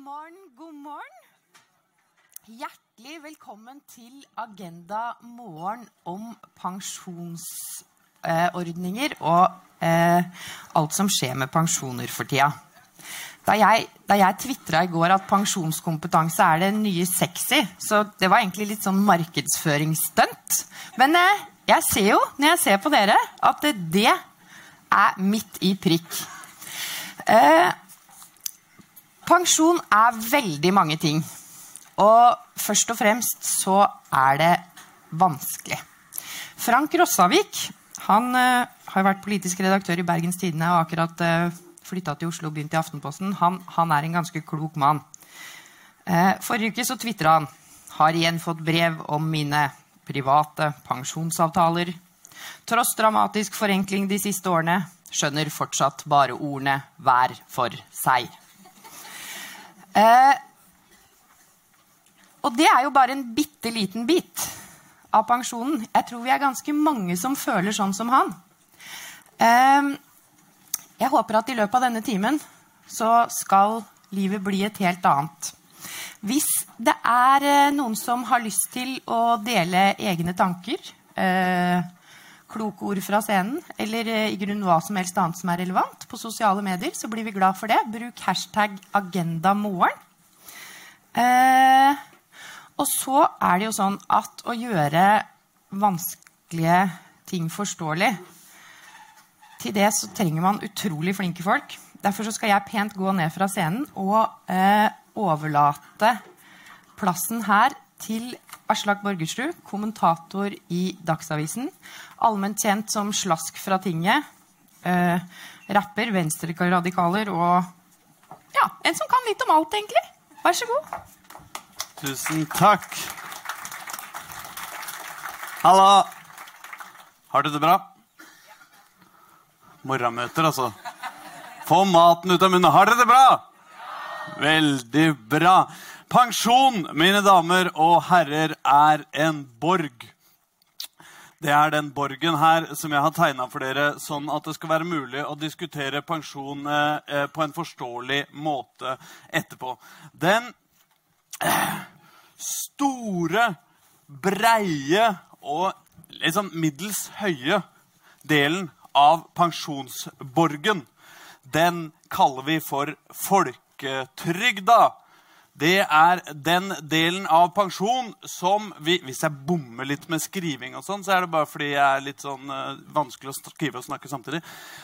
morgen, god morgen. Hjertelig velkommen til Agenda morgen om pensjonsordninger og eh, alt som skjer med pensjoner for tida. Da jeg, da jeg tvitra i går at pensjonskompetanse er det nye sexy, så det var egentlig litt sånn markedsføringsstunt. Men eh, jeg ser jo, når jeg ser på dere, at det, det er midt i prikk. Eh, pensjon er veldig mange ting. Og først og fremst så er det vanskelig. Frank Rossavik han uh, har vært politisk redaktør i Bergens Tidende og akkurat uh, flytta til Oslo og begynt i Aftenposten. Han, han er en ganske klok mann. Uh, forrige uke så tvitra han har igjen fått brev om mine private pensjonsavtaler. Tross dramatisk forenkling de siste årene skjønner fortsatt bare ordene hver for seg. Eh, og det er jo bare en bitte liten bit av pensjonen. Jeg tror vi er ganske mange som føler sånn som han. Eh, jeg håper at i løpet av denne timen så skal livet bli et helt annet. Hvis det er eh, noen som har lyst til å dele egne tanker, eh, kloke ord fra scenen, eller eh, i grunnen hva som helst annet som er relevant på sosiale medier, så blir vi glad for det. Bruk hashtag agendamorgen. Eh, og så er det jo sånn at å gjøre vanskelige ting forståelig Til det så trenger man utrolig flinke folk. Derfor så skal jeg pent gå ned fra scenen og eh, overlate plassen her til Aslak Borgersrud, kommentator i Dagsavisen. Allment kjent som Slask fra tinget. Eh, rapper, venstreradikaler og ja, en som kan litt om alt, egentlig. Vær så god. Tusen takk. Halla. Har du det bra? Morgenmøter, altså. Få maten ut av munnen. Har dere det bra? Veldig bra. Pensjon, mine damer og herrer, er en borg. Det er den borgen her som jeg har tegna for dere, sånn at det skal være mulig å diskutere pensjon eh, på en forståelig måte etterpå. Den eh, store, breie og liksom middels høye delen av pensjonsborgen, den kaller vi for folketrygda. Det er den delen av pensjon som vi Hvis jeg bommer litt med skriving, og sånn, så er det bare fordi jeg er litt sånn uh, vanskelig å skrive og snakke samtidig.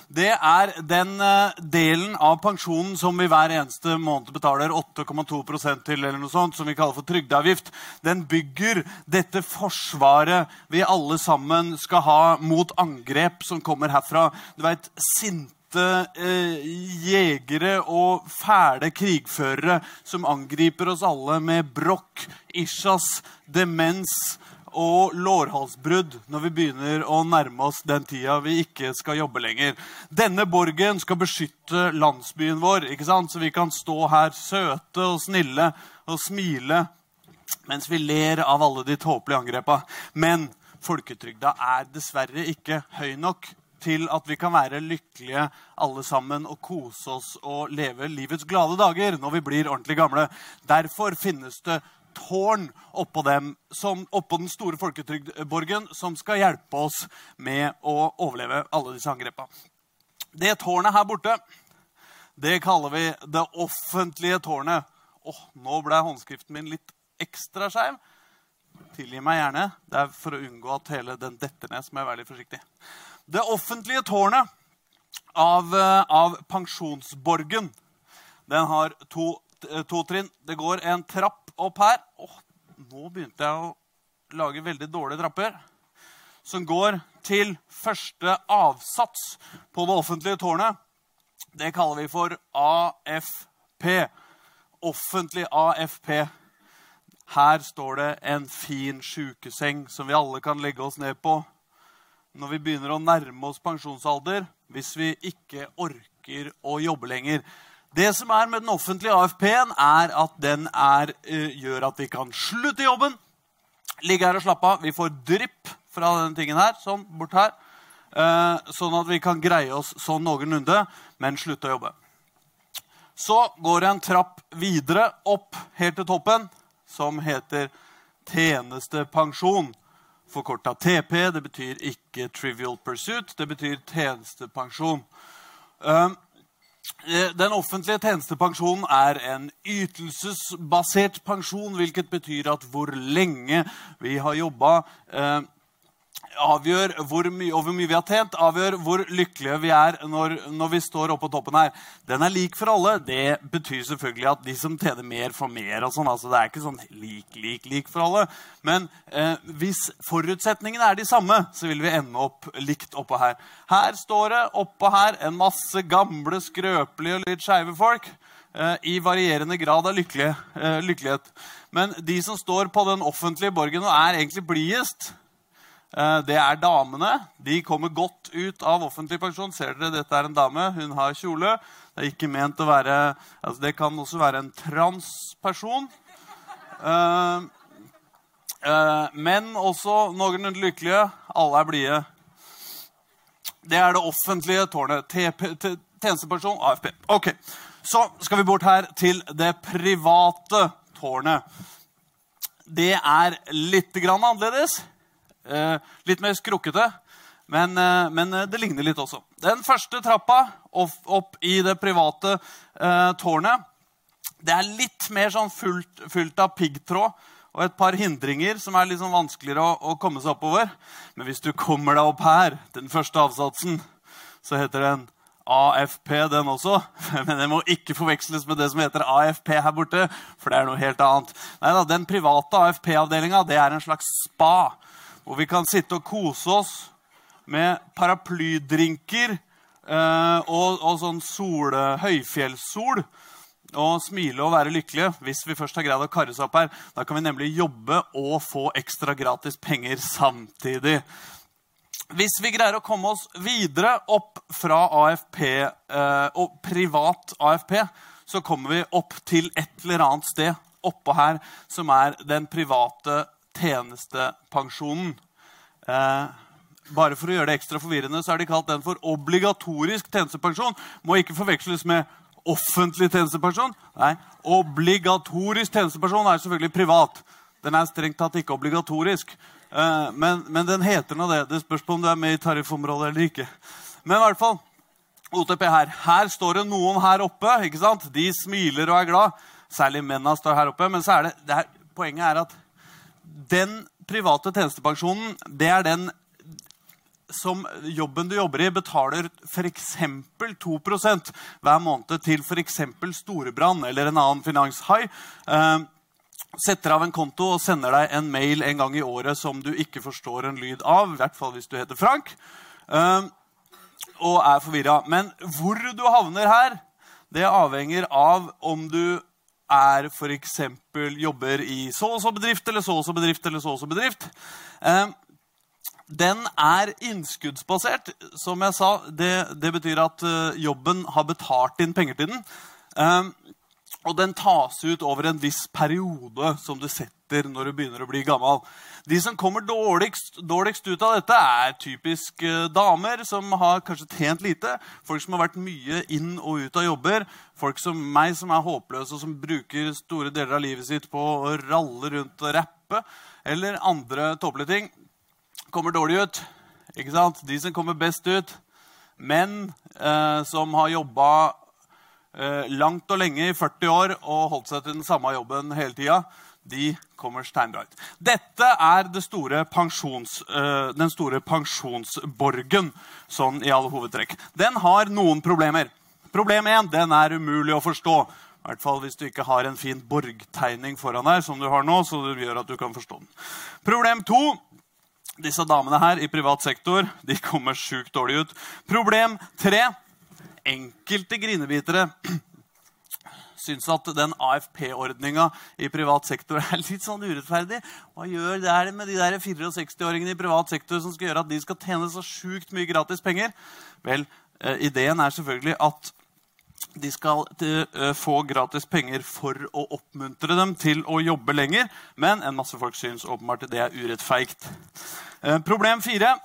Det er den uh, delen av pensjonen som vi hver eneste måned betaler 8,2% til, eller noe sånt, som vi kaller for trygdeavgift. Den bygger dette forsvaret vi alle sammen skal ha mot angrep som kommer herfra. Du vet, sinte eh, jegere og fæle krigførere som angriper oss alle med brokk, isjas, demens og lårhalsbrudd når vi begynner å nærme oss den tida vi ikke skal jobbe lenger. Denne borgen skal beskytte landsbyen vår, ikke sant? så vi kan stå her søte og snille og smile mens vi ler av alle de tåpelige angrepa. Men folketrygda er dessverre ikke høy nok til at vi kan være lykkelige alle sammen og kose oss og leve livets glade dager når vi blir ordentlig gamle. Derfor finnes det tårn oppå, dem, som, oppå den store folketrygdborgen som skal hjelpe oss med å overleve alle disse angrepa. Det tårnet her borte, det kaller vi det offentlige tårnet. Åh, nå ble håndskriften min litt ekstra skeiv. Tilgi meg gjerne. Det er for å unngå at hele den detter ned. så må jeg være litt forsiktig. Det offentlige tårnet av, eh, av pensjonsborgen den har to, to, trinn. Det går en trapp opp her. Åh, nå begynte jeg å lage veldig dårlige trapper. Som går til første avsats på det offentlige tårnet. Det kaller vi for AFP. Offentlig AFP. Her står det en fin sjukeseng som vi alle kan legge oss ned på når vi begynner å nærme oss pensjonsalder, hvis vi ikke orker å jobbe lenger. Det som er med den offentlige AFP-en, er at den er, uh, gjør at vi kan slutte jobben, ligge her og slappe av. Vi får drypp fra denne tingen her, sånn bort her. Uh, sånn at vi kan greie oss sånn noenlunde, men slutte å jobbe. Så går det en trapp videre opp helt til toppen, som heter tjenestepensjon. Forkorta TP. Det betyr ikke Trivial Pursuit, det betyr tjenestepensjon. Um, eh, den offentlige tjenestepensjonen er en ytelsesbasert pensjon, hvilket betyr at hvor lenge vi har jobba, eh, avgjør hvor mye, og hvor mye vi har tjent, avgjør hvor lykkelige vi er når, når, vi står oppe på toppen her. Den er lik for alle. Det betyr selvfølgelig at de som tjener mer, får mer. og sånn. Altså, det er ikke sånn lik, lik, lik for alle. Men eh, hvis forutsetningene er de samme, så vil vi ende opp likt oppå her. Her står det oppå her en masse gamle, skrøpelige og litt skeive folk eh, i varierende grad av eh, lykkelighet. Men de som står på den offentlige borgen og er egentlig blidest, det er damene. De kommer godt ut av offentlig pensjon. Ser dere, dette er en dame. Hun har kjole. Det er ikke ment å være altså Det kan også være en transperson. Uh, uh, men også noenlunde lykkelige. Alle er blide. Det er det offentlige tårnet. Tjenestepensjon, AFP. Ok, Så skal vi bort her til det private tårnet. Det er litt annerledes. Eh, litt mer skrukkete, men, eh, men, eh, det ligner litt også. Den første trappa opp, i det private tårnet det er litt mer sånn fullt, fullt av piggtråd og et par hindringer som er litt sånn vanskeligere å, å, komme seg oppover. Men hvis du kommer deg opp her, den første avsatsen, så heter den AFP, den også. Men den må ikke forveksles med det som heter AFP her borte. For det er noe helt annet. Neida, Den private AFP-avdelinga er en slags spa hvor vi kan sitte og kose oss med paraplydrinker eh, og, og, sånn sol, høyfjellssol. Og smile og være lykkelige hvis vi først har greid å karre oss opp her. Da kan vi nemlig jobbe og få ekstra gratis penger samtidig. Hvis vi greier å komme oss videre opp fra AFP eh, og privat AFP, så kommer vi opp til et eller annet sted oppå her som er den private tjenestepensjonen. Eh, bare for å gjøre det ekstra forvirrende, så er de kalt den for obligatorisk tjenestepensjon. Må ikke forveksles med offentlig tjenestepensjon. Nei, Obligatorisk tjenestepensjon er selvfølgelig privat. Den er strengt tatt ikke obligatorisk. Eh, men, men, den heter nå det. Det spørs på om du er med i tariffområdet eller ikke. Men i hvert fall, OTP her. Her står det noen her oppe. ikke sant? De smiler og er glad. Særlig mennene står her oppe. Men så er det, det her, poenget er at den private tjenestepensjonen det er den som jobben du jobber i, betaler f.eks. 2% hver måned til f.eks. Storebrann eller en annen finanshai. Eh, setter av en konto og sender deg en mail en gang i året som du ikke forstår en lyd av. I hvert fall hvis du heter Frank. Eh, og er forvirra. Men hvor du havner her, det avhenger av om du er f.eks. jobber i så og så bedrift eller så og så bedrift eller så og så bedrift. Eh, den er innskuddsbasert. Som jeg sa, det, det, betyr at eh, jobben har betalt inn penger til den. Eh, og den tas ut over en viss periode som du setter når du begynner å bli gammel. De som kommer dårligst, dårligst ut av dette, er typisk uh, damer som har kanskje tjent lite. Folk som har vært mye inn og ut av jobber. Folk som meg, som er håpløse og som bruker store deler av livet sitt på å ralle rundt og rappe. Eller andre tåpelige ting. Kommer dårlig ut. Ikke sant? De som kommer best ut. Menn eh, som har jobba Eh, langt og lenge i 40 år og holdt seg til den samme jobben hele tida, de kommer steinbra ut. Dette er det store pensjons, uh, den store pensjonsborgen sånn i alle hovedtrekk. Den har noen problemer. Problem én den er umulig å forstå. I hvert fall hvis du ikke har en fin borgtegning foran deg, som du har nå, så det gjør at du kan forstå den. Problem to disse damene her i privat sektor de kommer sjukt dårlig ut. Problem tre enkelte grinebitere syns at den AFP-ordninga i privat sektor er litt sånn urettferdig. Hva gjør det med de der 64-åringene i privat sektor som skal gjøre at de skal tjene så sjukt mye gratis penger? Vel, eh, ideen er selvfølgelig at de skal uh, få gratis penger for å oppmuntre dem til å jobbe lenger. Men en masse folk syns åpenbart det er urettferdig. Uh, problem fire.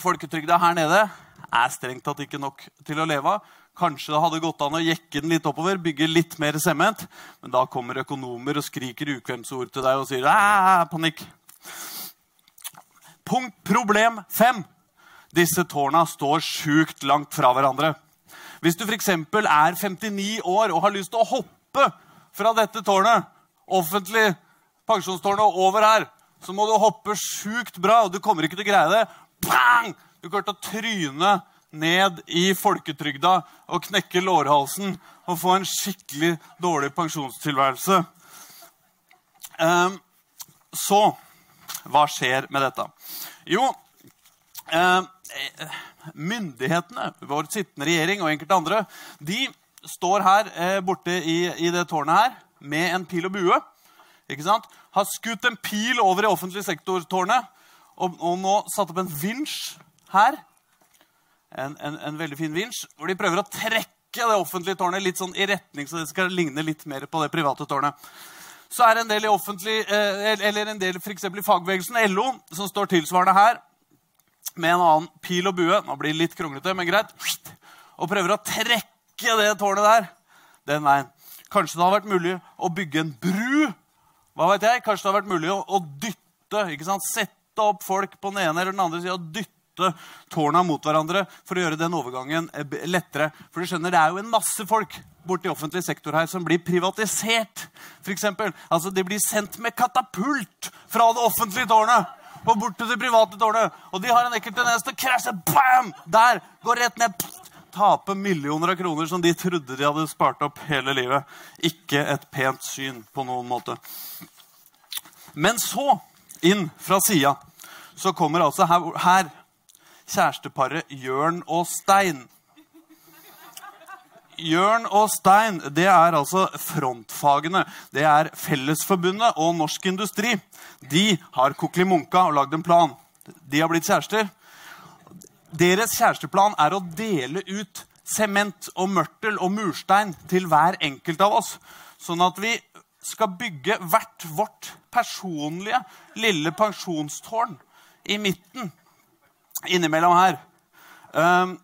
Folketrygda her nede er strengt tatt ikke nok til å leve av. Kanskje det hadde gått an å jekke den litt oppover, bygge litt mer sement. Men da kommer økonomer og skriker ukvemsord til deg og sier Æ, panikk. Punkt problem fem. Disse tårna står sjukt langt fra hverandre. Hvis du f.eks. er 59 år og har lyst til å hoppe fra dette tårnet, offentlig pensjonstårnet, over her, så må du hoppe sjukt bra, og du kommer ikke til å greie det. Bang! Du kommer til å tryne ned i folketrygda og knekke lårhalsen og få en skikkelig dårlig pensjonstilværelse. Um, så hva skjer med dette? Jo, um, myndighetene, vår sittende regjering og enkelte andre, de står her eh, borte i, i, det tårnet her med en pil og bue. ikke sant? Har skutt en pil over i offentlig sektor-tårnet og, og, nå satt opp en vinsj her. En, en, en, veldig fin vinsj, hvor de prøver å trekke det offentlige tårnet litt sånn i retning så det skal ligne litt mer på det private tårnet. Så er det en del i offentlig, eh, eller en del f.eks. i fagbevegelsen, LO, som står tilsvarende her med en annen pil og bue. Nå blir det litt kronglete, men greit. Og prøver å trekke det tårnet der den veien. Kanskje det har vært mulig å bygge en bru. Hva vet jeg? Kanskje det har vært mulig å, å dytte, ikke sant? sette opp folk på den ene eller den andre sida og dytte tårna mot hverandre for å gjøre den overgangen eh, lettere. For du skjønner, Det er jo en masse folk borti offentlig sektor her som blir privatisert. For eksempel. altså, De blir sendt med katapult fra det offentlige tårnet og bort til det private tårnet. Og de har en ekkel tendens til å krasje. Bam! Der! Går rett ned. Tape millioner av kroner som de trodde de hadde spart opp hele livet. Ikke et pent syn på noen måte. Men så, inn fra sida, så kommer altså her, her kjæresteparet Jørn og Stein. Jørn og Stein det er altså frontfagene. Det er Fellesforbundet og Norsk Industri. De har kokelimunka og lagd en plan. De har blitt kjærester. Deres kjæresteplan er å dele ut sement og mørtel og murstein til hver enkelt av oss. Sånn at vi skal bygge hvert vårt personlige lille pensjonstårn i midten innimellom her. Um,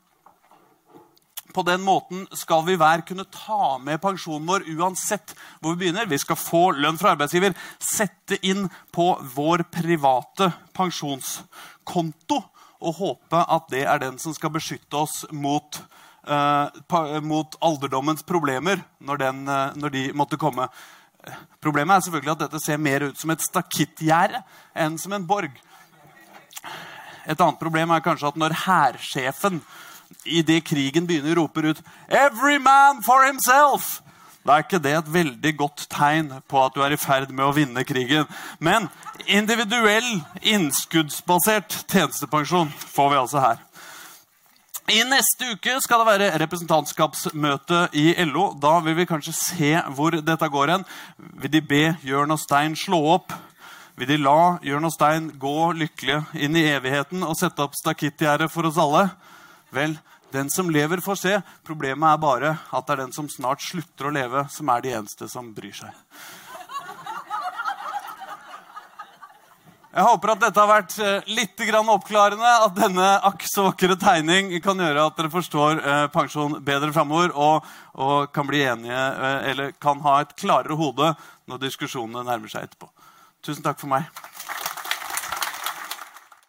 på den måten skal vi hver kunne ta med pensjonen vår uansett hvor vi begynner. Vi skal få lønn fra arbeidsgiver, sette inn på vår private pensjonskonto og håpe at det er den som skal beskytte oss mot, uh, mot alderdommens problemer når, den, uh, når, de måtte komme. Problemet er selvfølgelig at dette ser mer ut som et stakittgjerde enn som en borg. Et annet problem er kanskje at når hærsjefen idet krigen begynner, roper ut 'Every man for himself', da er ikke det et veldig godt tegn på at du er i ferd med å vinne krigen. Men individuell, innskuddsbasert tjenestepensjon får vi altså her. I neste uke skal det være representantskapsmøte i LO. Da vil vi kanskje se hvor dette går hen. Vil de be Jørn og Stein slå opp? Vil de la Jørn og Stein gå lykkelige inn i evigheten og sette opp stakittgjerdet for oss alle? Vel, den som lever, får se. Problemet er bare at det er den som snart slutter å leve, som er de eneste som bryr seg. Jeg håper at dette har vært eh, litt oppklarende. At denne akk tegning kan gjøre at dere forstår eh, pensjon bedre framover og, og, kan enige, eh, kan ha et klarere hode når diskusjonene nærmer seg etterpå. Tusen takk for meg.